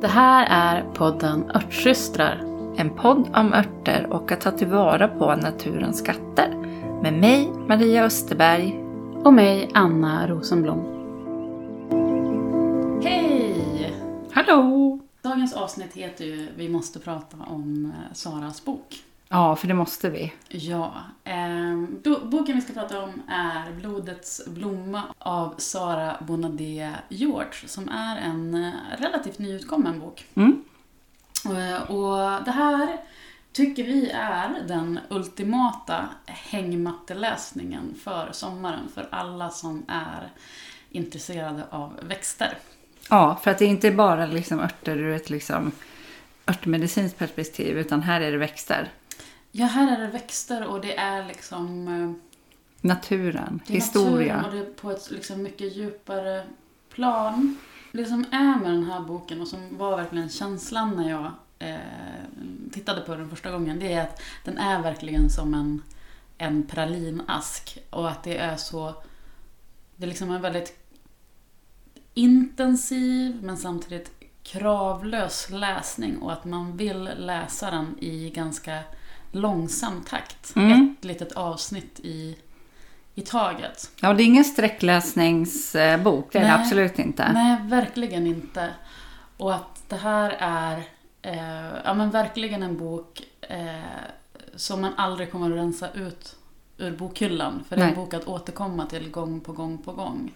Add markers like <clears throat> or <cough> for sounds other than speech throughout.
Det här är podden Örtsystrar. En podd om örter och att ta tillvara på naturens skatter. Med mig, Maria Österberg. Och mig, Anna Rosenblom. Hej! Hallå! Dagens avsnitt heter ju Vi måste prata om eh, Saras bok. Ja, för det måste vi. Ja. Eh, bo- boken vi ska prata om är Blodets blomma av Sara Bonadé George som är en eh, relativt nyutkommen bok. Mm. Eh, Och det här tycker vi är den ultimata hängmatteläsningen för sommaren för alla som är intresserade av växter. Ja, för att det är inte bara liksom örter ur ett liksom örtmedicinskt perspektiv, utan här är det växter. Ja, här är det växter och det är liksom eh, Naturen, det är historia. naturen och det är på ett liksom mycket djupare plan. Det som är med den här boken och som var verkligen känslan när jag eh, tittade på den första gången, det är att den är verkligen som en, en pralinask. Och att det är så... Det är liksom en väldigt intensiv men samtidigt kravlös läsning och att man vill läsa den i ganska långsam takt. Mm. Ett litet avsnitt i, i taget. Ja, det är ingen sträckläsningsbok, det är det absolut inte. Nej, verkligen inte. Och att det här är eh, ja, men verkligen en bok eh, som man aldrig kommer att rensa ut ur bokhyllan. För det är en bok att återkomma till gång på gång på gång.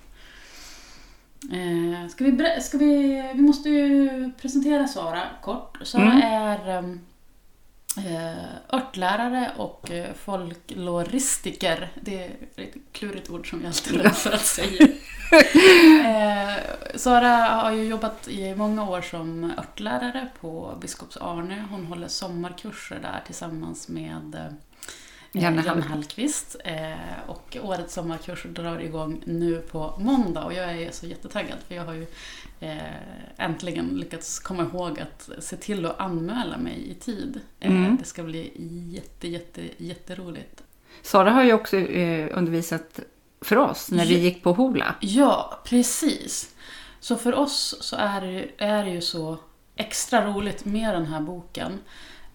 Eh, ska vi, ska vi, vi måste ju presentera Sara kort. Sara Mm. är ehm, eh, örtlärare och eh, folkloristiker. Det är ett klurigt ord som jag alltid <laughs> är rädd för att säga. Eh, Sara har ju jobbat i många år som örtlärare på Biskops Arnö. Hon håller sommarkurser där tillsammans med eh, Janne Janne Hall- Hallqvist. Eh, och årets sommarkurs drar igång nu på måndag och jag är så jättetaggad för jag har ju eh, äntligen lyckats komma ihåg att se till att anmäla mig i tid. Eh, Mm. Det ska bli jätte, jätte, jätteroligt. Sara har ju också eh, undervisat för oss när vi gick på Hola. Ja, precis. Så för oss så är det, är det ju så extra roligt med den här boken.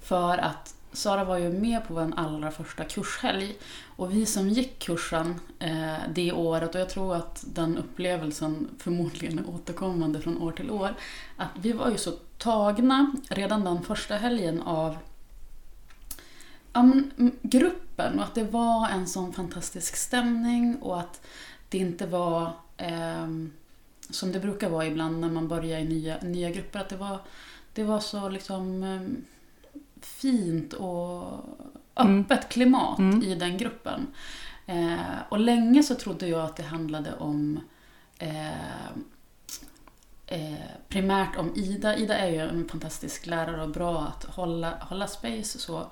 För att Sara var ju med på vår allra första kurshelg. Och vi som gick kursen eh, det året, och jag tror att den upplevelsen förmodligen är återkommande från år till år. Att vi var ju så tagna redan den första helgen av ja, men, gruppen och att det var en sån fantastisk stämning och att det inte var eh, som det brukar vara ibland när man börjar i nya, nya grupper. Att det var, det var så liksom eh, fint och öppet klimat Mm. i den gruppen. Eh, och länge så trodde jag att det handlade om eh, eh, primärt om Ida. Ida är ju en fantastisk lärare och bra att hålla, hålla space. Så.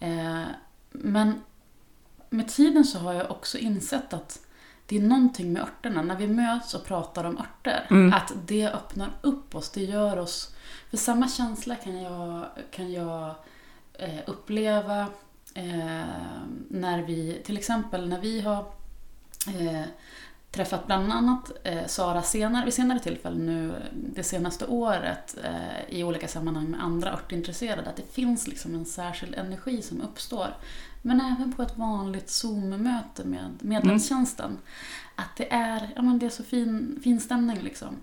Eh, men med tiden så har jag också insett att det är någonting med örterna. När vi möts och pratar om örter, Mm. att det öppnar upp oss. Det gör oss... För samma känsla kan jag, kan jag eh, uppleva eh, när vi, till exempel när vi har eh, träffat bland annat eh, Sara senare, vid senare tillfällen nu det senaste året eh, i olika sammanhang med andra örtintresserade, att det finns liksom en särskild energi som uppstår. Men även på ett vanligt Zoom-möte med medlemstjänsten. Att det är, ja, men det är så fin, fin stämning liksom.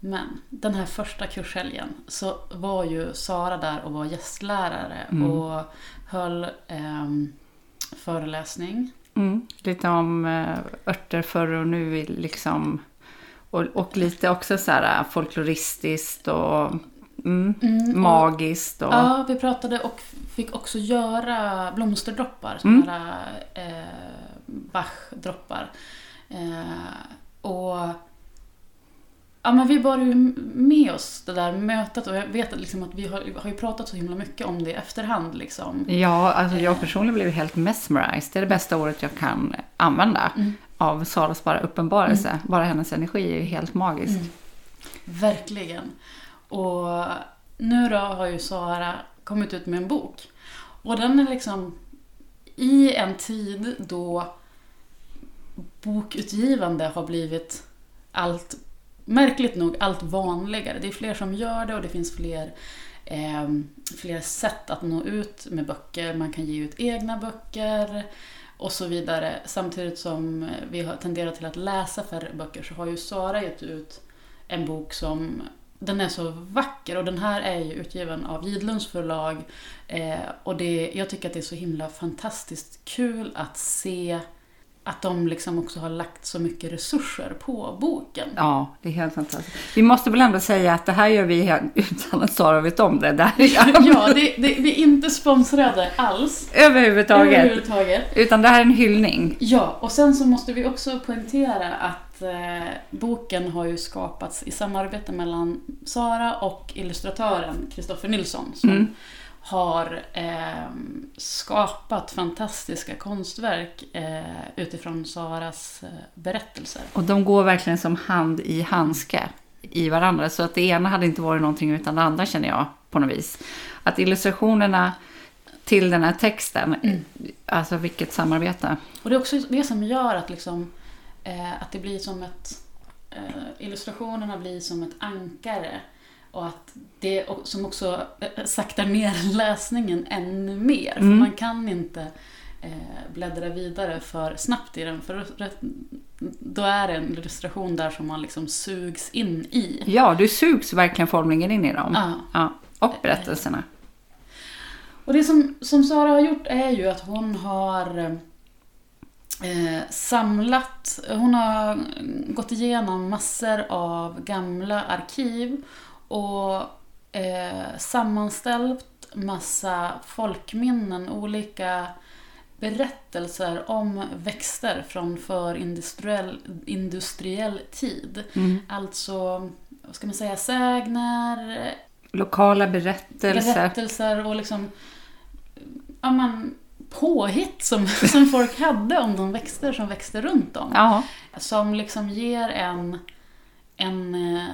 Men den här första kurshelgen så var ju Sara där och var gästlärare Mm. och höll ehm, föreläsning. Mm. Lite om eh, örter förr och nu liksom och, och lite också så här folkloristiskt och mm, Mm, magiskt och Ja, vi pratade och fick också göra blomsterdroppar, Mm. sådana här eh, Bach-droppar. Eh, och ja, men vi bar ju med oss det där mötet och jag vet att, liksom att vi har, har ju pratat så himla mycket om det i efterhand. Liksom. Ja, alltså jag personligen blev helt mesmerized. Det är det bästa ordet jag kan använda Mm. av Saras bara uppenbarelse. Bara hennes energi är ju helt magisk. Mm. Verkligen. Och nu då har ju Sara kommit ut med en bok. Och den är liksom i en tid då bokutgivande har blivit allt märkligt nog allt vanligare. Det är fler som gör det och det finns fler, eh, fler sätt att nå ut med böcker. Man kan ge ut egna böcker och så vidare. Samtidigt som vi har tenderat till att läsa färre böcker så har ju Sara gett ut en bok som den är så vacker och den här är ju utgiven av Gidlunds förlag. Eh, och det, jag tycker att det är så himla fantastiskt kul att se att de liksom också har lagt så mycket resurser på boken. Ja, det är helt fantastiskt. Vi måste väl ändå säga att det här gör vi utan att Sara vet om det. här <laughs> ja, det, det, vi är inte sponsrade alls. Överhuvudtaget. Överhuvudtaget. Utan det här är en hyllning. Ja, och sen så måste vi också poängtera att eh, boken har ju skapats i samarbete mellan Sara och illustratören Kristoffer Nilsson. Som mm har eh, skapat fantastiska konstverk eh, utifrån Saras eh, berättelser. Och de går verkligen som hand i handske i varandra. Så att det ena hade inte varit någonting utan det andra känner jag på något vis. Att illustrationerna till den här texten, mm. alltså vilket samarbete. Och det är också det som gör att, liksom, eh, att det blir som ett... Eh, illustrationerna blir som ett ankare och att det som också eh, saktar ner <laughs> läsningen ännu mer. Mm. För man kan inte eh, bläddra vidare för snabbt i den. För då är det en illustration där som man liksom sugs in i. Ja, du sugs verkligen formligen in i dem. Ja. ja. Och berättelserna. Och det som, som Sara har gjort är ju att hon har eh, samlat, hon har gått igenom massor av gamla arkiv och eh, sammanställt massa folkminnen, olika berättelser om växter från förindustriell industriell tid. Mm. Alltså, vad ska man säga, sägner, lokala berättelser. Berättelser och liksom ja, man, påhitt som, <laughs> som folk hade om de växter som växte runt dem. Ja. Som liksom ger en, en eh,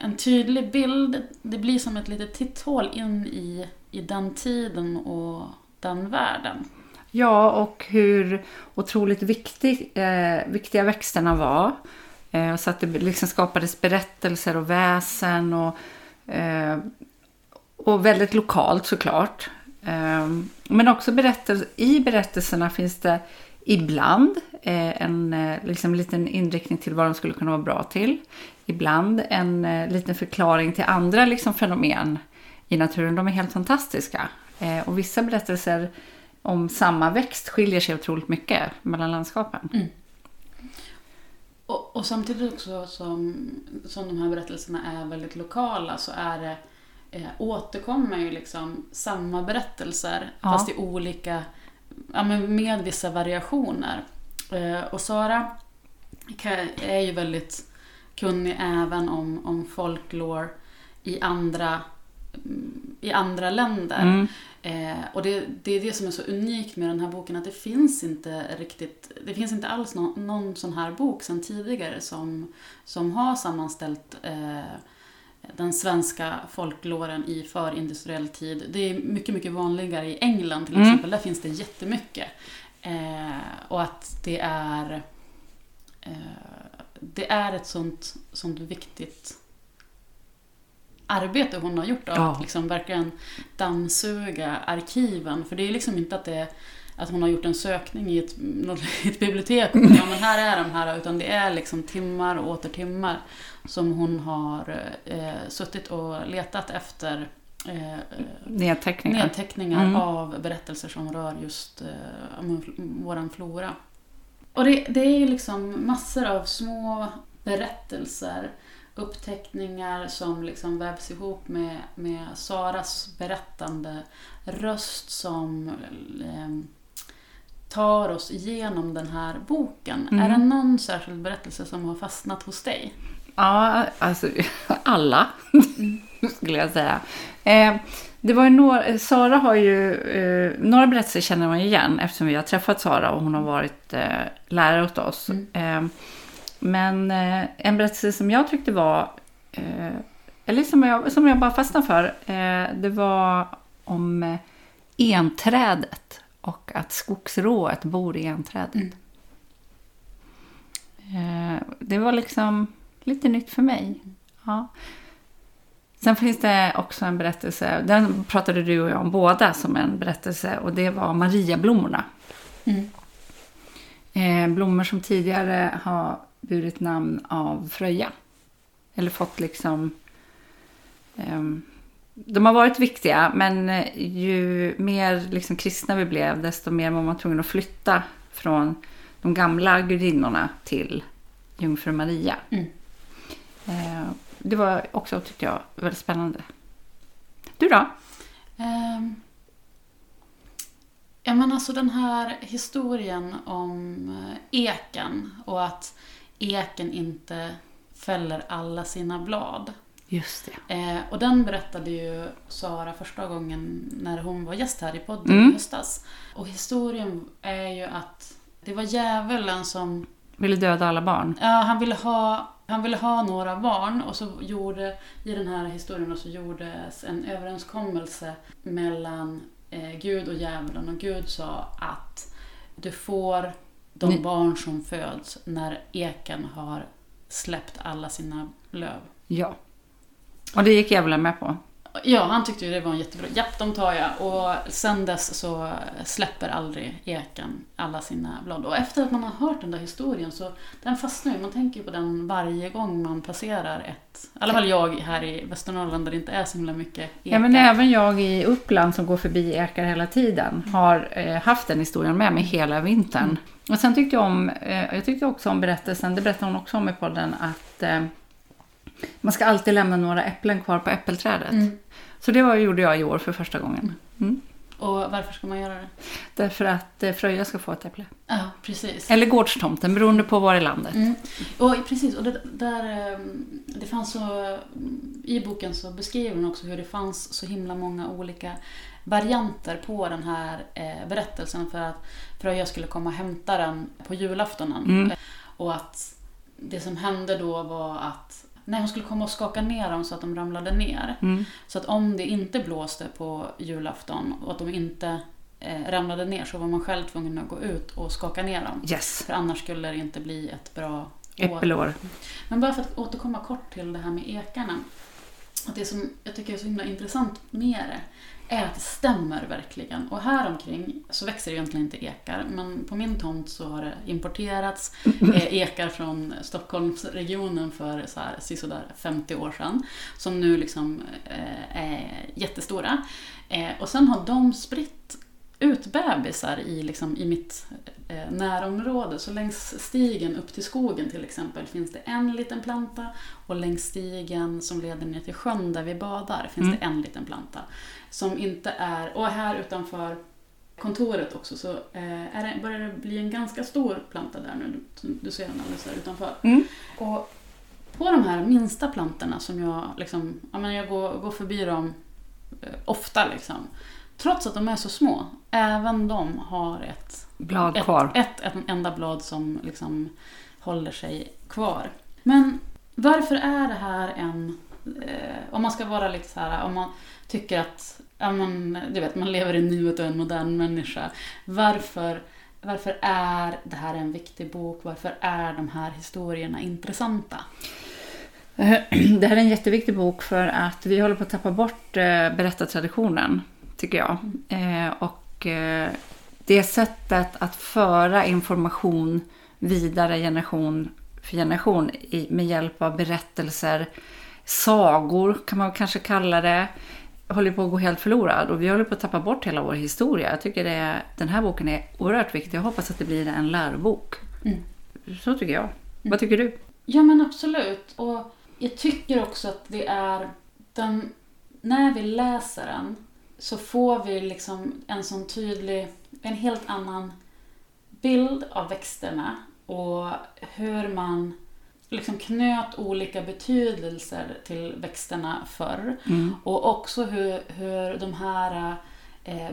en tydlig bild. Det blir som ett litet titthål in i, i den tiden och den världen. Ja, och hur otroligt viktig, eh, viktiga växterna var. Eh, så att det liksom skapades berättelser och väsen och, eh, och väldigt lokalt såklart. Ehm, men också berättel i berättelserna finns det ibland eh, en eh, liksom, liten inriktning till vad de skulle kunna vara bra till ibland en eh, liten förklaring till andra liksom, fenomen i naturen. De är helt fantastiska. Och vissa berättelser om samma växt skiljer sig otroligt mycket mellan landskapen. Mm. Och, och, samtidigt också som, som de här berättelserna är väldigt lokala så är det eh, återkommer ju liksom samma berättelser ja. fast i olika, ja, men med vissa variationer. Eh, och Sara är ju väldigt kunnig även om, om folklore i andra, i andra länder. Mm. Eh, och det, det är det som är så unikt med den här boken, att det finns inte riktigt, det finns inte alls någon, någon sån här bok sedan tidigare som, som har sammanställt eh, den svenska folkloren i förindustriell tid. Det är mycket, mycket vanligare i England till mm. exempel. Där finns det jättemycket. Eh, och att det är eh, det är ett sånt, sånt viktigt arbete hon har gjort av ja. att liksom verkligen dammsuga arkiven. För det är liksom inte att, det, att hon har gjort en sökning i ett, <laughs> ett bibliotek och ja, men här är de här, utan det är liksom timmar och åter timmar som hon har eh, suttit och letat efter eh, nedteckningar, nedteckningar mm. av berättelser som rör just eh, våran flora. Och det, det är ju liksom massor av små berättelser, uppteckningar som liksom vävs ihop med, med Saras berättande röst som eh, tar oss igenom den här boken. Mm. Är det någon särskild berättelse som har fastnat hos dig? Ja, alltså <laughs> alla mm. skulle jag säga. Eh, det var några, Sara har ju, eh, några berättelser känner man igen eftersom vi har träffat Sara och hon har varit eh, lärare åt oss. Mm. Eh, men eh, en berättelse som jag tyckte var, eh, eller som jag, som jag bara fastnade för, det var om enträdet och att skogsrået bor i enträdet. Mm. det var liksom lite nytt för mig. Ja. Sen finns det också en berättelse, den pratade du och jag om båda som en berättelse och det var Mariablommorna. Mm. Eh, blommor som tidigare har burit namn av Fröja. Eller fått liksom... ehm, de har varit viktiga, men eh, ju mer liksom kristna vi blev, desto mer var man tvungen att flytta från de gamla gudinnorna till jungfru Maria. Mm. Eh, det var också, tyckte jag, väldigt spännande. Du då? Ehm, ja men alltså den här historien om eh, eken och att eken inte fäller alla sina blad. Just det. Eh, och den berättade ju Sara första gången när hon var gäst här i podden Mm. i höstas. Och historien är ju att det var djävulen som Ville döda alla barn. Ja, han ville ha, han ville ha några barn och så gjorde, i den här historien så gjordes en överenskommelse mellan eh, Gud och djävulen och Gud sa att du får de Ni- barn som föds när eken har släppt alla sina löv. Ja. Och det gick djävulen med på. Ja, han tyckte ju det var en jättebra. Japp, de tar jag. Och sen dess så släpper aldrig eken alla sina blad. Och efter att man har hört den där historien så den fastnar ju. Man tänker ju på den varje gång man passerar ett... I alla fall jag här i Västernorrland där det inte är så himla mycket ekar. Ja, men även jag i Uppland som går förbi ekar hela tiden har eh, haft den historien med mig hela vintern. Och sen tyckte jag om, eh, jag tyckte också om berättelsen, det berättade hon också om i podden, att eh, man ska alltid lämna några äpplen kvar på äppelträdet. Mm. Så det var, gjorde jag i år för första gången. Mm. Och varför ska man göra det? Därför att eh, Fröja ska få ett äpple. Ja, precis. Eller gårdstomten, beroende på var i landet. Mm. Och precis, och det, där, ehm, det fanns så, i boken så beskriver hon också hur det fanns så himla många olika varianter på den här eh, berättelsen för att Fröja skulle komma och hämta den på julaftonen. Mm. Och att det som hände då var att nej, hon skulle komma och skaka ner dem så att de ramlade ner. Mm. Så att om det inte blåste på julafton och att de inte eh, ramlade ner så var man själv tvungen att gå ut och skaka ner dem. Yes, För annars skulle det inte bli ett bra år. äppelår. Men bara för att återkomma kort till det här med ekarna. Att det som jag tycker är så himla intressant med det är att det stämmer verkligen. Och här omkring så växer det egentligen inte ekar. Men på min tomt så har det importerats <laughs> eh, ekar från Stockholmsregionen för så här, sisådär 50 år sedan. Som nu liksom eh, är jättestora. Eh, och sen har de spritt ut bebisar i, liksom, i mitt eh, närområde. Så längs stigen upp till skogen till exempel finns det en liten planta och längs stigen som leder ner till sjön där vi badar finns Mm. det en liten planta. Som inte är, och här utanför kontoret också så eh, är det, börjar det bli en ganska stor planta där nu. Du, du ser den alldeles där utanför. Mm. Och på de här minsta plantorna som jag, liksom, jag, menar, jag går, går förbi dem eh, ofta liksom. Trots att de är så små, även de har ett, Blad ett, kvar. ett, ett enda blad som liksom håller sig kvar. Men varför är det här en... Eh, om man ska vara lite så här, om man tycker att ja, men, du vet, man lever i nuet och är en modern människa. Varför, varför är det här en viktig bok? Varför är de här historierna intressanta? <clears throat> Det här är en jätteviktig bok för att vi håller på att tappa bort eh, berättartraditionen, tycker jag. Eh, och eh, det sättet att föra information vidare generation för generation med hjälp av berättelser, sagor kan man kanske kalla det, håller på att gå helt förlorad och vi håller på att tappa bort hela vår historia. Jag tycker det den här boken är oerhört viktig. Jag hoppas att det blir en lärobok. Mm. Så tycker jag. Vad tycker du? Ja men absolut. Och jag tycker också att det är den, när vi läser den så får vi liksom en sån tydlig, en helt annan bild av växterna och hur man liksom knöt olika betydelser till växterna förr. Mm. Och också hur, hur de här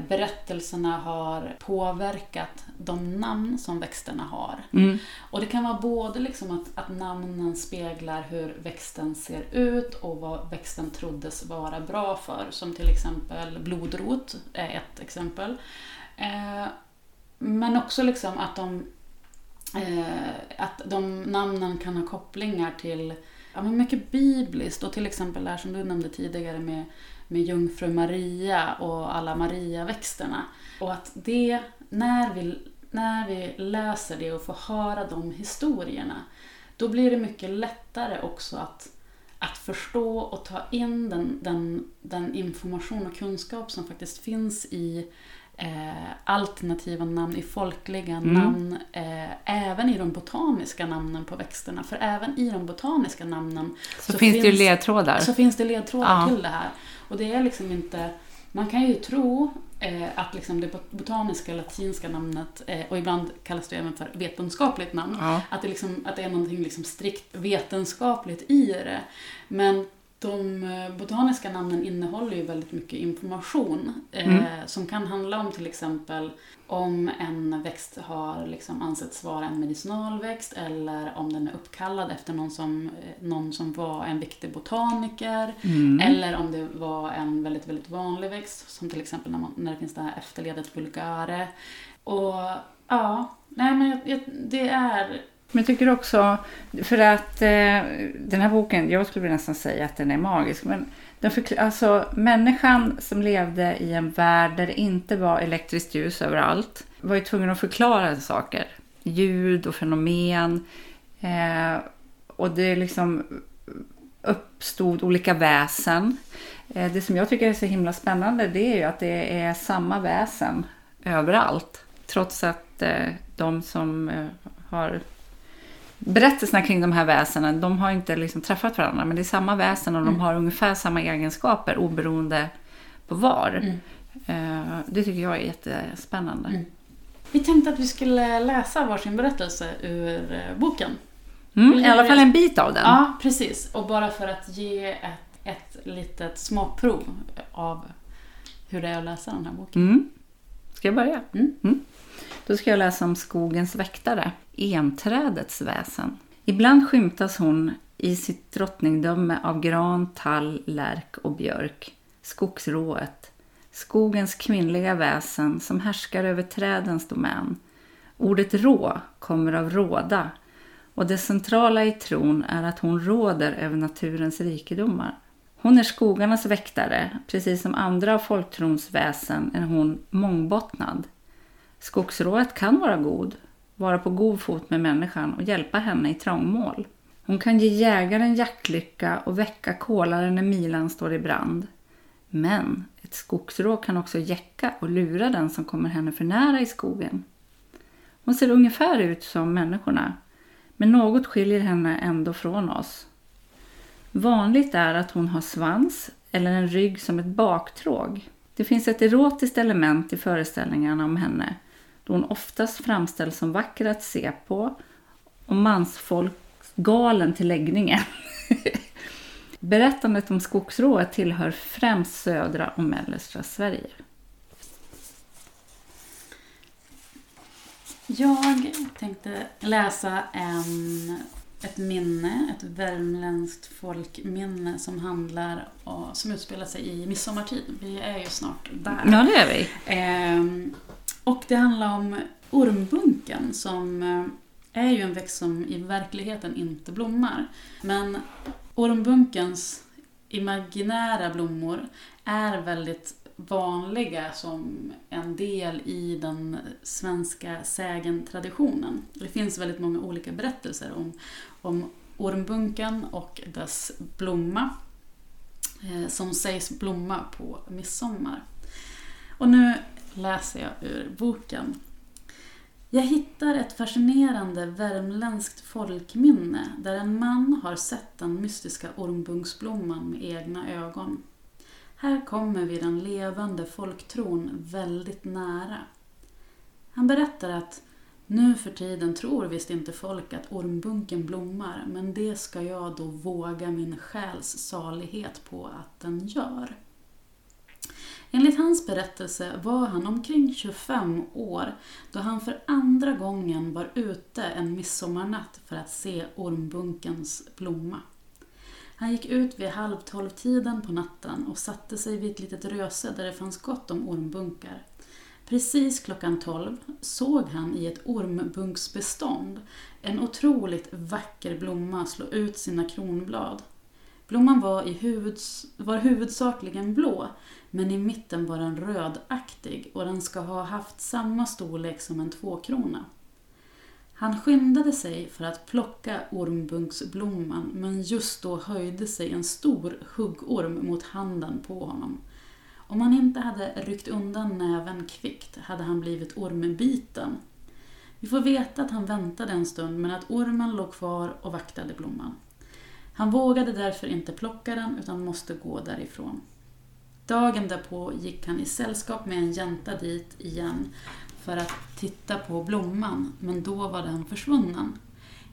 berättelserna har påverkat de namn som växterna har. Mm. Och det kan vara både liksom att, att namnen speglar hur växten ser ut och vad växten troddes vara bra för. Som till exempel blodrot är ett exempel. Eh, men också liksom att de, eh, att de namnen kan ha kopplingar till ja, men mycket bibliskt och till exempel det här som du nämnde tidigare med, med jungfru Maria och alla Maria-växterna. Och att det, när vi, när vi läser det och får höra de historierna, då blir det mycket lättare också att, att förstå och ta in den, den, den information och kunskap som faktiskt finns i eh, alternativa namn, i folkliga Mm. namn, eh, även i de botaniska namnen på växterna. För även i de botaniska namnen Så, Så finns det finns- ledtrådar. så finns det ledtrådar Ja. till det här. Och det är liksom inte... Man kan ju tro eh, att liksom det bot- botaniska latinska namnet, eh, och ibland kallas det även för vetenskapligt namn, Ja. att, det liksom, att det är någonting liksom strikt vetenskapligt i det. Men de eh, botaniska namnen innehåller ju väldigt mycket information eh, Mm. som kan handla om till exempel om en växt har liksom ansetts vara en medicinalväxt eller om den är uppkallad efter någon som, eh, någon som var en viktig botaniker. Mm. Eller om det var en väldigt, väldigt vanlig växt, som till exempel när, man, när det finns det här efterledet vulgare. Och ja, nej men jag, jag, det är... Men jag tycker också, för att eh, den här boken, jag skulle nästan säga att den är magisk, men den alltså, människan som levde i en värld där det inte var elektriskt ljus överallt var ju tvungen att förklara saker. Ljud och fenomen. Eh, och det liksom uppstod olika väsen. Eh, det som jag tycker är så himla spännande det är ju att det är samma väsen överallt. Trots att eh, de som eh, har berättelserna kring de här väsenen, de har inte liksom träffat varandra, men det är samma väsen och de Mm. har ungefär samma egenskaper oberoende på var. Mm. Eh, Det tycker jag är jättespännande. Mm. Vi tänkte att vi skulle läsa varsin berättelse ur eh, boken. Mm, I alla fall en bit av den. Ja, precis. Och bara för att ge ett, ett litet smakprov av hur det är att läsa den här boken. Mm. Ska jag börja? Mm. Då ska jag läsa om skogens väktare, enträdets väsen. Ibland skymtas hon i sitt drottningdöme av gran, tall, lärk och björk, skogsrået, skogens kvinnliga väsen som härskar över trädens domän. Ordet rå kommer av råda och det centrala i tron är att hon råder över naturens rikedomar. Hon är skogarnas väktare, precis som andra av folktrons väsen är hon mångbottnad. Skogsrået kan vara god, vara på god fot med människan och hjälpa henne i trångmål. Hon kan ge jägaren jaktlycka och väcka kolaren när milan står i brand. Men ett skogsrå kan också jäcka och lura den som kommer henne för nära i skogen. Hon ser ungefär ut som människorna, men något skiljer henne ändå från oss. Vanligt är att hon har svans eller en rygg som ett baktråg. Det finns ett erotiskt element i föreställningarna om henne då hon oftast framställs som vacker att se på och mansfolk galen till läggningen. <laughs> Berättandet om skogsrået tillhör främst södra och mellersta Sverige. Jag tänkte läsa en, ett minne, ett värmländskt folkminne som handlar och, som utspelar sig i midsommartid. Vi är ju snart där. Ja, det är vi. Ehm, och det handlar om ormbunken som eh, är ju en växt som i verkligheten inte blommar. Men ormbunkens imaginära blommor är väldigt vanliga som en del i den svenska sägentraditionen. Det finns väldigt många olika berättelser om, om ormbunken och dess blomma eh, som sägs blomma på midsommar. Och nu läser jag ur boken. Jag hittar ett fascinerande värmländskt folkminne där en man har sett den mystiska ormbunksblomman med egna ögon. Här kommer vi den levande folktron väldigt nära. Han berättar att nu för tiden tror visst inte folk att ormbunken blommar, men det ska jag då våga min själs salighet på att den gör. Enligt hans berättelse var han omkring 25 år då han för andra gången var ute en midsommarnatt för att se ormbunkens blomma. Han gick ut vid halv tolv-tiden på natten och satte sig vid ett litet röse där det fanns gott om ormbunkar. Precis klockan 12 såg han i ett ormbunksbestånd en otroligt vacker blomma slå ut sina kronblad. Blomman var, i huvuds, var huvudsakligen blå, men i mitten var den rödaktig och den ska ha haft samma storlek som en tvåkrona. Han skyndade sig för att plocka ormbunksblomman, men just då höjde sig en stor huggorm mot handen på honom. Om han inte hade ryckt undan näven kvickt hade han blivit ormbiten. Vi får veta att han väntade en stund men att ormen låg kvar och vaktade blomman. Han vågade därför inte plocka den utan måste gå därifrån. Dagen därpå gick han i sällskap med en jänta dit igen för att titta på blomman, men då var den försvunnen.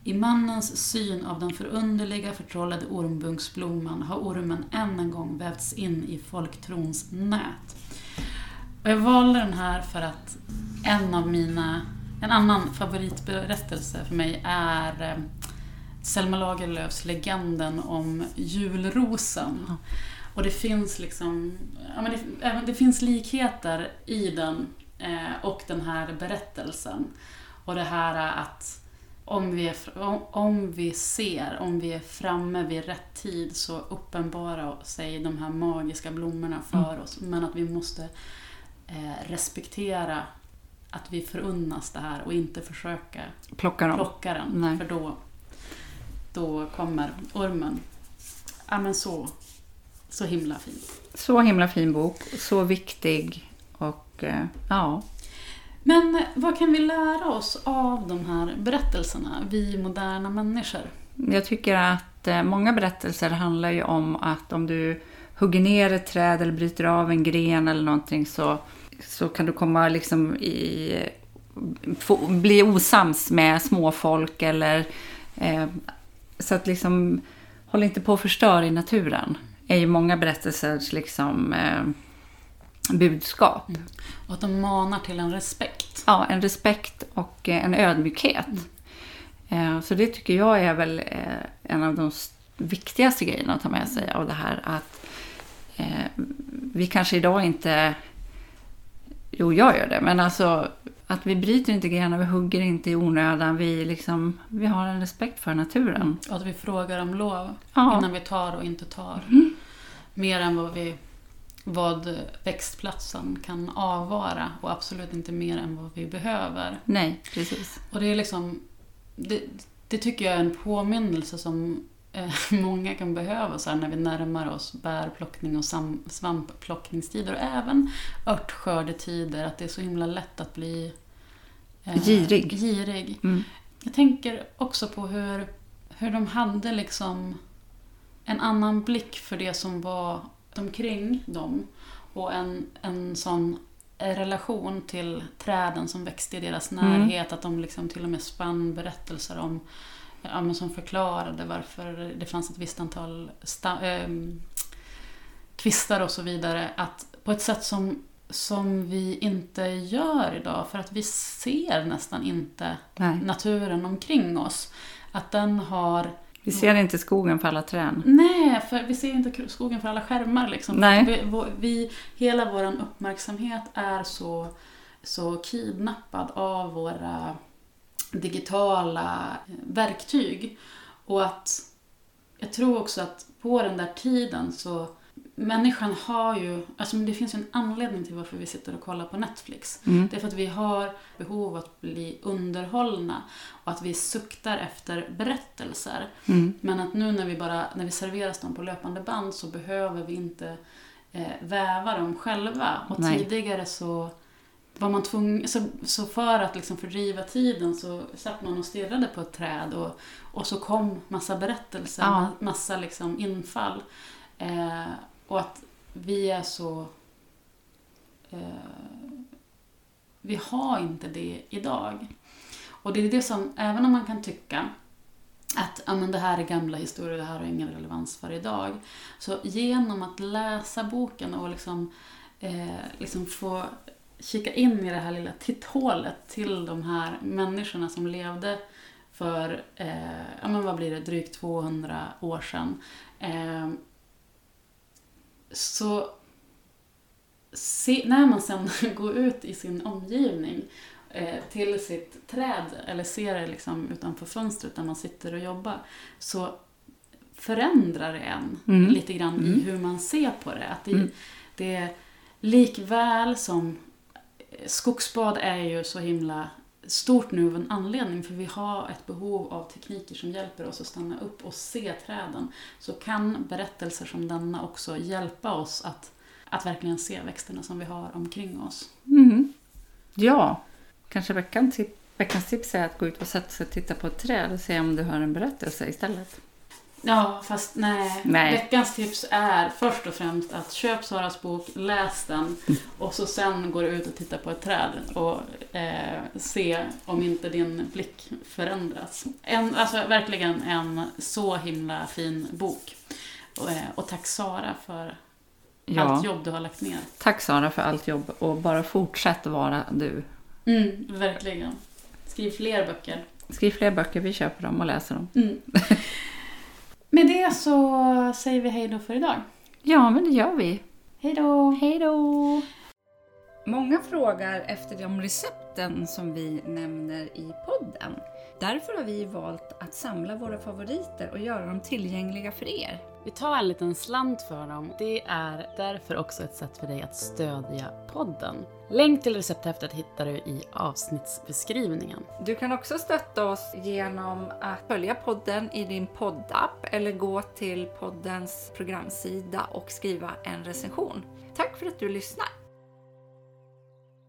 I mannens syn av den förunderliga förtrollade ormbunksblomman har ormen än en gång vävts in i folktrons nät. Och jag valde den här för att en av mina, en annan favoritberättelse för mig är eh, Selma Lagerlöfs Legenden om julrosen. Och det finns liksom, ja, men det, det finns likheter i den och den här berättelsen. Och det här att om vi, är, om vi ser, om vi är framme vid rätt tid så uppenbarar sig de här magiska blommorna för mm. oss. Men att vi måste eh, respektera att vi förunnas det här och inte försöka plocka, dem. plocka den. Nej. För då, då kommer ormen. Ja men så, så himla fin. Så himla fin bok, så viktig och eh, ja. Men vad kan vi lära oss av de här berättelserna, vi moderna människor? Jag tycker att eh, många berättelser handlar ju om att om du hugger ner ett träd eller bryter av en gren eller någonting så, så kan du komma liksom i, få, bli osams med småfolk eller eh, så att liksom håll inte på att förstöra i naturen. är ju många berättelsers liksom eh, budskap. Mm. Och att de manar till en respekt. Ja, en respekt och eh, en ödmjukhet. Mm. Eh, så det tycker jag är väl eh, en av de viktigaste grejerna att ta med sig av det här. Att vi kanske idag inte... Jo, jag gör det, men alltså att vi bryter inte grenar, vi hugger inte i onödan. Vi, liksom, vi har en respekt för naturen. Och att vi frågar om lov ja. innan vi tar och inte tar. Mm. Mer än vad vi vad växtplatsen kan avvara och absolut inte mer än vad vi behöver. Nej, precis. Och det är liksom, det, det tycker jag är en påminnelse som eh, <laughs> många kan behöva så när vi närmar oss bärplockning och svampplockningstider och även örtskördetider, att det är så himla lätt att bli eh, girig. girig. Mm. Jag tänker också på hur, hur de hade liksom en annan blick för det som var omkring dem och en, en sån relation till träden som växte i deras mm. närhet. Mm. Att de liksom till och med spann berättelser om ja, som förklarade varför det fanns ett visst antal äh, kvistar och så vidare. Att på ett sätt som, som vi inte gör idag för att vi ser nästan inte Nej. naturen omkring oss. Att den har vi ser inte skogen för alla träd. Nej, för vi ser inte skogen för alla skärmar. Liksom. Nej. Vi, vi, hela vår uppmärksamhet är så, så kidnappad av våra digitala verktyg. Och att jag tror också att på den där tiden så människan har ju, alltså det finns ju en anledning till varför vi sitter och kollar på Netflix. Mm. Det är för att vi har behov av att bli underhållna och att vi suktar efter berättelser. Mm. Men att nu när vi bara, när vi serveras dem på löpande band så behöver vi inte eh, väva dem själva. Och Nej. tidigare så var man tvungen, så, så för att liksom fördriva tiden så satt man och stirrade på ett träd och, och så kom massa berättelser, ja. massa liksom infall. Eh, och att vi är så... Eh, vi har inte det idag. Och det är det som, även om man kan tycka att ja, men det här är gamla historier, det här har ingen relevans för idag. Så genom att läsa boken och liksom, eh, liksom få kika in i det här lilla titthålet till de här människorna som levde för, eh, ja men vad blir det, drygt 200 år sedan. Eh, så se, när man sen <laughs> går ut i sin omgivning eh, till sitt träd eller ser det liksom utanför fönstret där man sitter och jobbar så förändrar det en Mm. lite grann Mm. i hur man ser på det. Att det, Mm. det är likväl som skogsbad är ju så himla stort nu av en anledning för vi har ett behov av tekniker som hjälper oss att stanna upp och se träden. Så kan berättelser som denna också hjälpa oss att, att verkligen se växterna som vi har omkring oss. Mm. Ja, kanske veckans, veckans tips är att gå ut och sätta sig och titta på ett träd och se om du hör en berättelse istället. Ja, fast nej. Nej. Veckans tips är först och främst att köp Saras bok, läs den och så sen går du ut och tittar på ett träd och eh, se om inte din blick förändras. En, alltså verkligen en så himla fin bok. Och, eh, och tack Sara för Ja, allt jobb du har lagt ner. tack Sara för allt jobb och bara fortsätt vara du. Mm, verkligen. Skriv fler böcker. Skriv fler böcker, vi köper dem och läser dem. Mm. <laughs> Med det så säger vi hej då för idag. Ja, men det gör vi. Hej då! Hej då! Många frågar efter de recepten som vi nämner i podden. Därför har vi valt att samla våra favoriter och göra dem tillgängliga för er. Vi tar en liten slant för dem. Det är därför också ett sätt för dig att stödja podden. Länk till recepthäftet hittar du i avsnittsbeskrivningen. Du kan också stötta oss genom att följa podden i din poddapp eller gå till poddens programsida och skriva en recension. Tack för att du lyssnar!